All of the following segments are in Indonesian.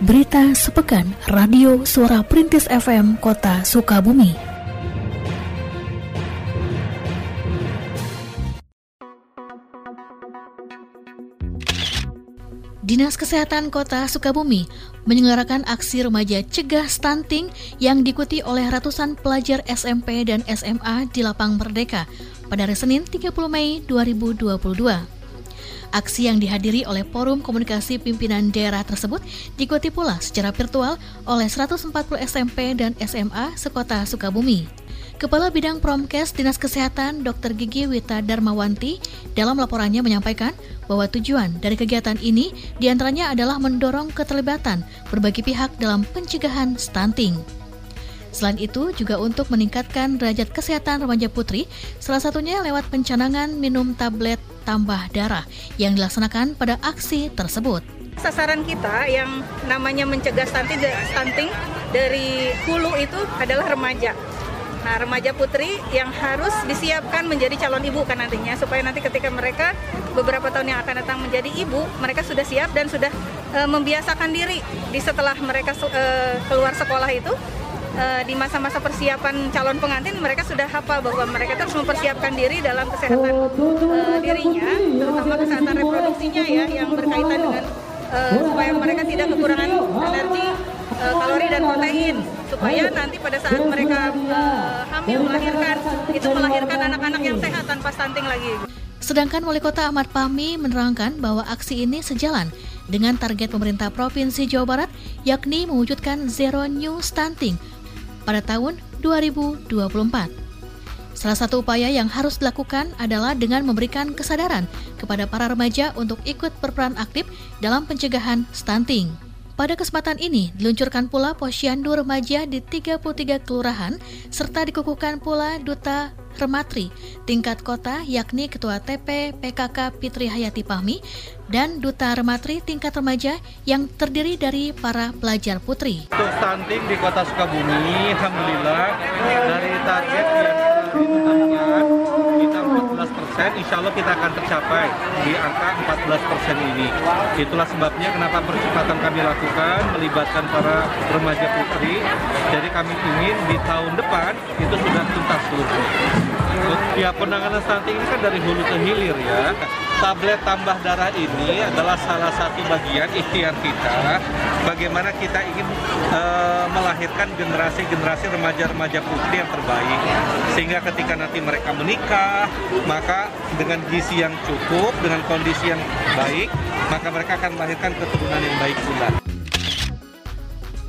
Berita sepekan Radio Suara Perintis FM Kota Sukabumi. Dinas Kesehatan Kota Sukabumi menyelenggarakan aksi remaja cegah stunting yang diikuti oleh ratusan pelajar SMP dan SMA di Lapang Merdeka pada hari Senin 30 Mei 2022. Aksi yang dihadiri oleh Forum Komunikasi Pimpinan Daerah tersebut diikuti pula secara virtual oleh 140 SMP dan SMA sekota Sukabumi. Kepala Bidang Promkes Dinas Kesehatan Dr. Gigi Wita Darmawanti dalam laporannya menyampaikan bahwa tujuan dari kegiatan ini di antaranya adalah mendorong keterlibatan berbagai pihak dalam pencegahan stunting. Selain itu, juga untuk meningkatkan derajat kesehatan remaja putri, salah satunya lewat pencanangan minum tablet tambah darah yang dilaksanakan pada aksi tersebut. Sasaran kita yang namanya mencegah stunting, stunting dari hulu itu adalah remaja. Nah, remaja putri yang harus disiapkan menjadi calon ibu kan nantinya supaya nanti ketika mereka beberapa tahun yang akan datang menjadi ibu, mereka sudah siap dan sudah e, membiasakan diri di setelah mereka e, keluar sekolah itu e, di masa-masa persiapan calon pengantin mereka sudah hafal bahwa mereka harus mempersiapkan diri dalam kesehatan e, dirinya, terutama kesehatan reproduksinya ya yang berkaitan dengan e, supaya mereka tidak kekurangan energi uh, kalori dan protein supaya nanti pada saat mereka uh, hamil melahirkan itu melahirkan anak-anak yang sehat tanpa stunting lagi. Sedangkan Wali Kota Ahmad Fahmi menerangkan bahwa aksi ini sejalan dengan target pemerintah Provinsi Jawa Barat yakni mewujudkan zero new stunting pada tahun 2024. Salah satu upaya yang harus dilakukan adalah dengan memberikan kesadaran kepada para remaja untuk ikut berperan aktif dalam pencegahan stunting. Pada kesempatan ini, diluncurkan pula posyandu remaja di 33 kelurahan, serta dikukuhkan pula Duta Rematri tingkat kota yakni Ketua TP PKK Fitri Hayati Pahmi dan Duta Rematri tingkat remaja yang terdiri dari para pelajar putri. Untuk stunting di kota Sukabumi, Alhamdulillah dari target yang ditetapkan kita 14 persen, insya Allah kita akan tercapai di angka 14 persen ini. Itulah sebabnya kenapa percepatan kami lakukan, melibatkan para remaja putri. Jadi kami ingin di tahun depan itu sudah tuntas seluruh. Ya penanganan stunting ini kan dari hulu ke hilir ya. Tablet tambah darah ini adalah salah satu bagian ikhtiar kita bagaimana kita ingin uh, melahirkan generasi-generasi remaja-remaja putri yang terbaik sehingga ketika nanti mereka menikah maka dengan gizi yang cukup dengan kondisi yang baik maka mereka akan melahirkan keturunan yang baik pula.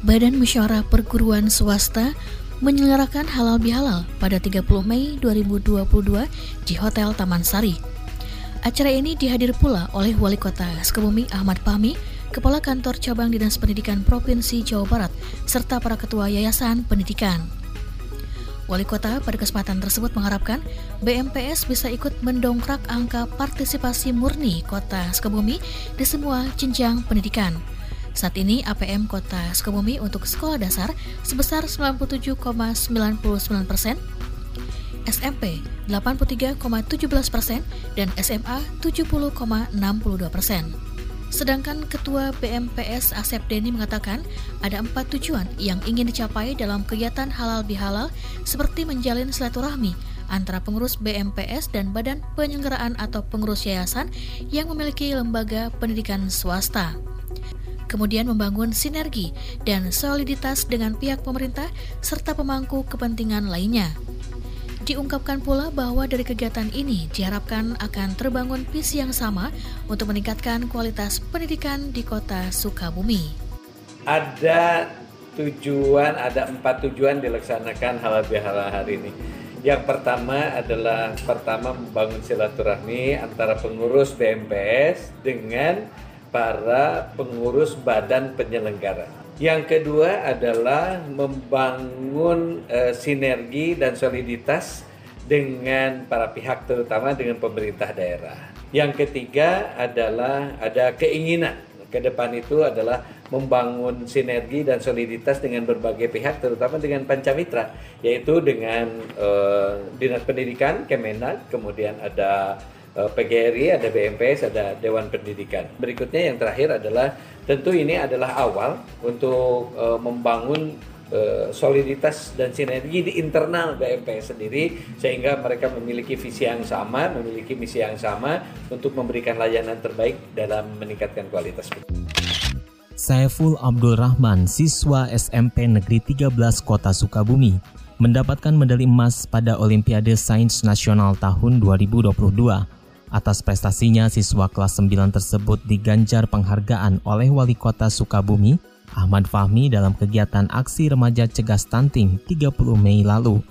Badan Musyawarah Perguruan Swasta menyelenggarakan halal bihalal pada 30 Mei 2022 di Hotel Taman Sari. Acara ini dihadir pula oleh Wali Kota Sukabumi Ahmad Fahmi, Kepala Kantor Cabang Dinas Pendidikan Provinsi Jawa Barat, serta para ketua Yayasan Pendidikan. Wali Kota pada kesempatan tersebut mengharapkan BMPS bisa ikut mendongkrak angka partisipasi murni Kota Sukabumi di semua jenjang pendidikan. Saat ini APM Kota Sukabumi untuk sekolah dasar sebesar 97,99 persen, SMP 83,17 persen, dan SMA 70,62 persen. Sedangkan Ketua BMPS Asep Deni mengatakan ada empat tujuan yang ingin dicapai dalam kegiatan halal bihalal seperti menjalin silaturahmi antara pengurus BMPS dan badan penyelenggaraan atau pengurus yayasan yang memiliki lembaga pendidikan swasta kemudian membangun sinergi dan soliditas dengan pihak pemerintah serta pemangku kepentingan lainnya. Diungkapkan pula bahwa dari kegiatan ini diharapkan akan terbangun visi yang sama untuk meningkatkan kualitas pendidikan di kota Sukabumi. Ada tujuan, ada empat tujuan dilaksanakan halal bihalal hari ini. Yang pertama adalah pertama membangun silaturahmi antara pengurus BMPS dengan para pengurus badan penyelenggara. Yang kedua adalah membangun uh, sinergi dan soliditas dengan para pihak terutama dengan pemerintah daerah. Yang ketiga adalah ada keinginan ke depan itu adalah membangun sinergi dan soliditas dengan berbagai pihak terutama dengan pancamitra yaitu dengan uh, Dinas Pendidikan Kemenag, kemudian ada Eh, PGRI, ada BMPS, ada Dewan Pendidikan. Berikutnya yang terakhir adalah Tentu ini adalah awal untuk uh, membangun uh, soliditas dan sinergi di internal BMPS sendiri sehingga mereka memiliki visi yang sama, memiliki misi yang sama untuk memberikan layanan terbaik dalam meningkatkan kualitas. Saiful Abdul Rahman, siswa SMP Negeri 13 Kota Sukabumi, mendapatkan medali emas pada Olimpiade Sains Nasional tahun 2022. Atas prestasinya, siswa kelas 9 tersebut diganjar penghargaan oleh Wali Kota Sukabumi, Ahmad Fahmi dalam kegiatan aksi remaja cegah stunting 30 Mei lalu.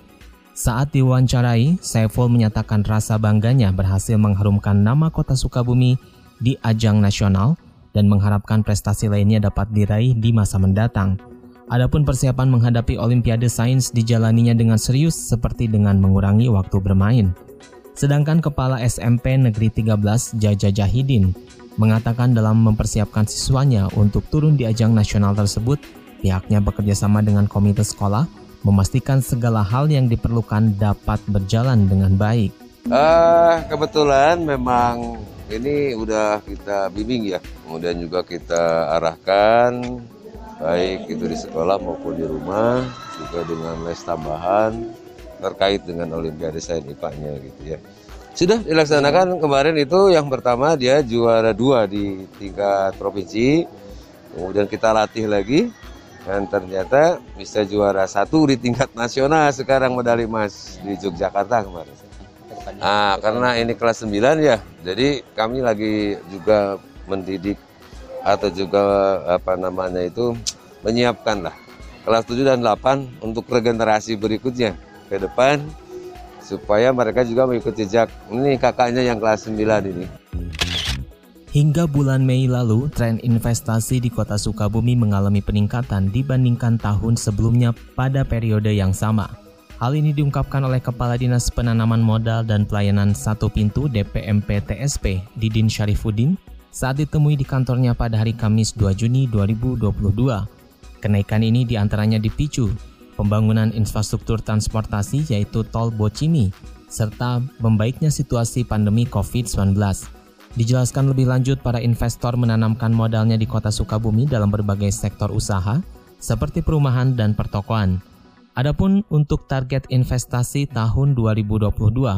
Saat diwawancarai, Saiful menyatakan rasa bangganya berhasil mengharumkan nama kota Sukabumi di ajang nasional dan mengharapkan prestasi lainnya dapat diraih di masa mendatang. Adapun persiapan menghadapi Olimpiade Sains dijalaninya dengan serius seperti dengan mengurangi waktu bermain. Sedangkan Kepala SMP Negeri 13 Jaja Jahidin mengatakan dalam mempersiapkan siswanya untuk turun di ajang nasional tersebut, pihaknya bekerja sama dengan komite sekolah memastikan segala hal yang diperlukan dapat berjalan dengan baik. Uh, kebetulan memang ini udah kita bimbing ya, kemudian juga kita arahkan baik itu di sekolah maupun di rumah juga dengan les tambahan terkait dengan Olimpiade Sains IPA-nya gitu ya. Sudah dilaksanakan kemarin itu yang pertama dia juara dua di tingkat provinsi, kemudian kita latih lagi dan ternyata bisa juara satu di tingkat nasional sekarang medali emas di Yogyakarta kemarin. Ah, karena ini kelas 9 ya, jadi kami lagi juga mendidik atau juga apa namanya itu menyiapkan lah. Kelas 7 dan 8 untuk regenerasi berikutnya ke depan supaya mereka juga mengikuti jejak ini kakaknya yang kelas 9 ini. Hingga bulan Mei lalu, tren investasi di kota Sukabumi mengalami peningkatan dibandingkan tahun sebelumnya pada periode yang sama. Hal ini diungkapkan oleh Kepala Dinas Penanaman Modal dan Pelayanan Satu Pintu DPMP TSP, Didin Syarifuddin, saat ditemui di kantornya pada hari Kamis 2 Juni 2022. Kenaikan ini di antaranya dipicu pembangunan infrastruktur transportasi yaitu tol Bocimi, serta membaiknya situasi pandemi COVID-19. Dijelaskan lebih lanjut, para investor menanamkan modalnya di kota Sukabumi dalam berbagai sektor usaha, seperti perumahan dan pertokoan. Adapun untuk target investasi tahun 2022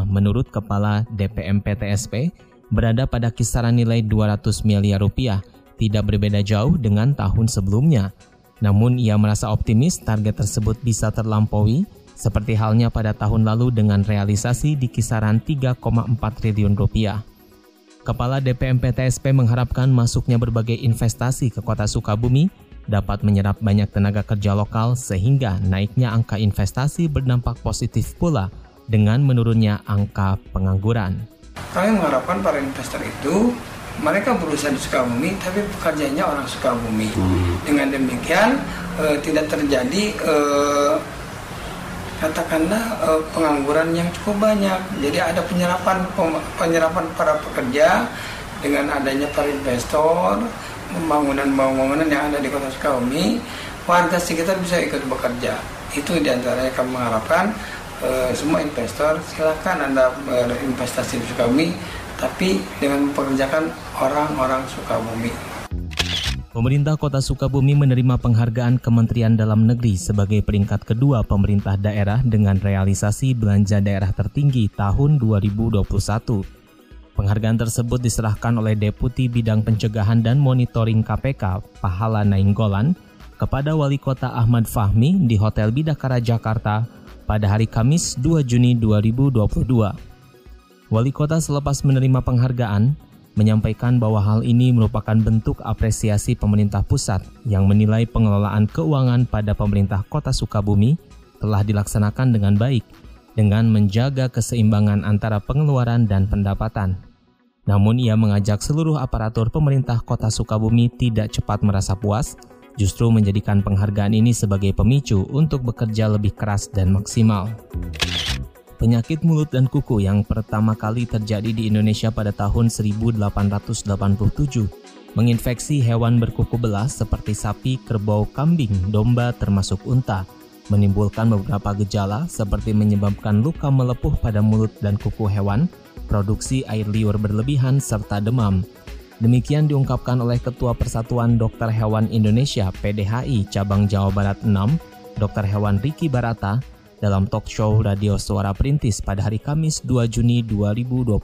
menurut Kepala DPM PTSP berada pada kisaran nilai 200 miliar rupiah, tidak berbeda jauh dengan tahun sebelumnya. Namun ia merasa optimis target tersebut bisa terlampaui seperti halnya pada tahun lalu dengan realisasi di kisaran 3,4 triliun rupiah. Kepala DPM PTSP mengharapkan masuknya berbagai investasi ke kota Sukabumi dapat menyerap banyak tenaga kerja lokal sehingga naiknya angka investasi berdampak positif pula dengan menurunnya angka pengangguran. Kami mengharapkan para investor itu mereka berusaha di Sukabumi tapi pekerjaannya orang Sukabumi. Hmm. dengan demikian e, tidak terjadi e, katakanlah e, pengangguran yang cukup banyak. Jadi ada penyerapan penyerapan para pekerja dengan adanya para investor pembangunan-pembangunan yang ada di kota Sukabumi warga sekitar bisa ikut bekerja. Itu di antaranya kami mengharapkan e, semua investor silakan anda berinvestasi di Sukabumi tapi dengan mempekerjakan orang-orang Sukabumi. Pemerintah Kota Sukabumi menerima penghargaan Kementerian Dalam Negeri sebagai peringkat kedua pemerintah daerah dengan realisasi belanja daerah tertinggi tahun 2021. Penghargaan tersebut diserahkan oleh Deputi Bidang Pencegahan dan Monitoring KPK, Pahala Nainggolan, kepada Wali Kota Ahmad Fahmi di Hotel Bidakara Jakarta pada hari Kamis 2 Juni 2022. Wali kota selepas menerima penghargaan menyampaikan bahwa hal ini merupakan bentuk apresiasi pemerintah pusat yang menilai pengelolaan keuangan pada pemerintah kota Sukabumi telah dilaksanakan dengan baik dengan menjaga keseimbangan antara pengeluaran dan pendapatan. Namun ia mengajak seluruh aparatur pemerintah kota Sukabumi tidak cepat merasa puas, justru menjadikan penghargaan ini sebagai pemicu untuk bekerja lebih keras dan maksimal. Penyakit mulut dan kuku yang pertama kali terjadi di Indonesia pada tahun 1887 menginfeksi hewan berkuku belah seperti sapi, kerbau, kambing, domba termasuk unta, menimbulkan beberapa gejala seperti menyebabkan luka melepuh pada mulut dan kuku hewan, produksi air liur berlebihan serta demam. Demikian diungkapkan oleh Ketua Persatuan Dokter Hewan Indonesia PDHI Cabang Jawa Barat 6, Dr. Hewan Riki Barata, dalam talk show Radio Suara Perintis pada hari Kamis 2 Juni 2022.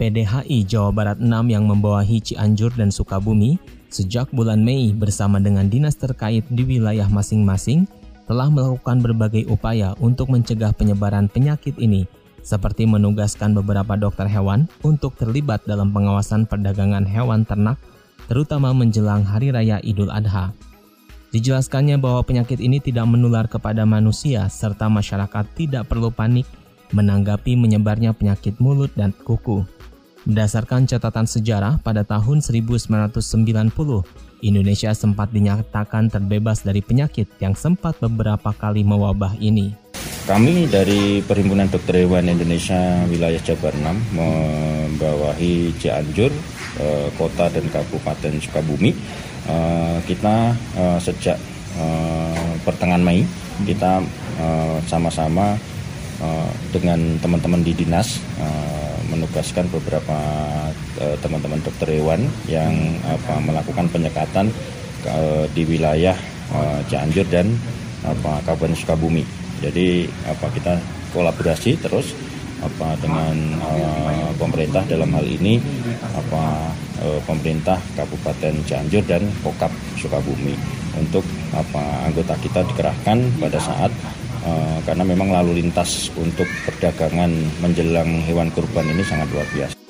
PDHI Jawa Barat 6 yang membawahi Cianjur dan Sukabumi sejak bulan Mei bersama dengan dinas terkait di wilayah masing-masing telah melakukan berbagai upaya untuk mencegah penyebaran penyakit ini seperti menugaskan beberapa dokter hewan untuk terlibat dalam pengawasan perdagangan hewan ternak, terutama menjelang Hari Raya Idul Adha. Dijelaskannya bahwa penyakit ini tidak menular kepada manusia serta masyarakat tidak perlu panik menanggapi menyebarnya penyakit mulut dan kuku. Berdasarkan catatan sejarah pada tahun 1990, Indonesia sempat dinyatakan terbebas dari penyakit yang sempat beberapa kali mewabah ini. Kami dari Perhimpunan Dokter Hewan Indonesia wilayah Jabar 6 membawahi Cianjur, eh, kota dan kabupaten Sukabumi. Eh, kita eh, sejak pertengahan Mei kita sama-sama dengan teman-teman di dinas menugaskan beberapa teman-teman dokter hewan yang apa, melakukan penyekatan di wilayah Cianjur dan apa, Kabupaten Sukabumi jadi apa kita kolaborasi terus apa dengan uh, pemerintah dalam hal ini apa uh, pemerintah Kabupaten Cianjur dan Pokap Sukabumi untuk apa anggota kita dikerahkan pada saat uh, karena memang lalu lintas untuk perdagangan menjelang hewan kurban ini sangat luar biasa.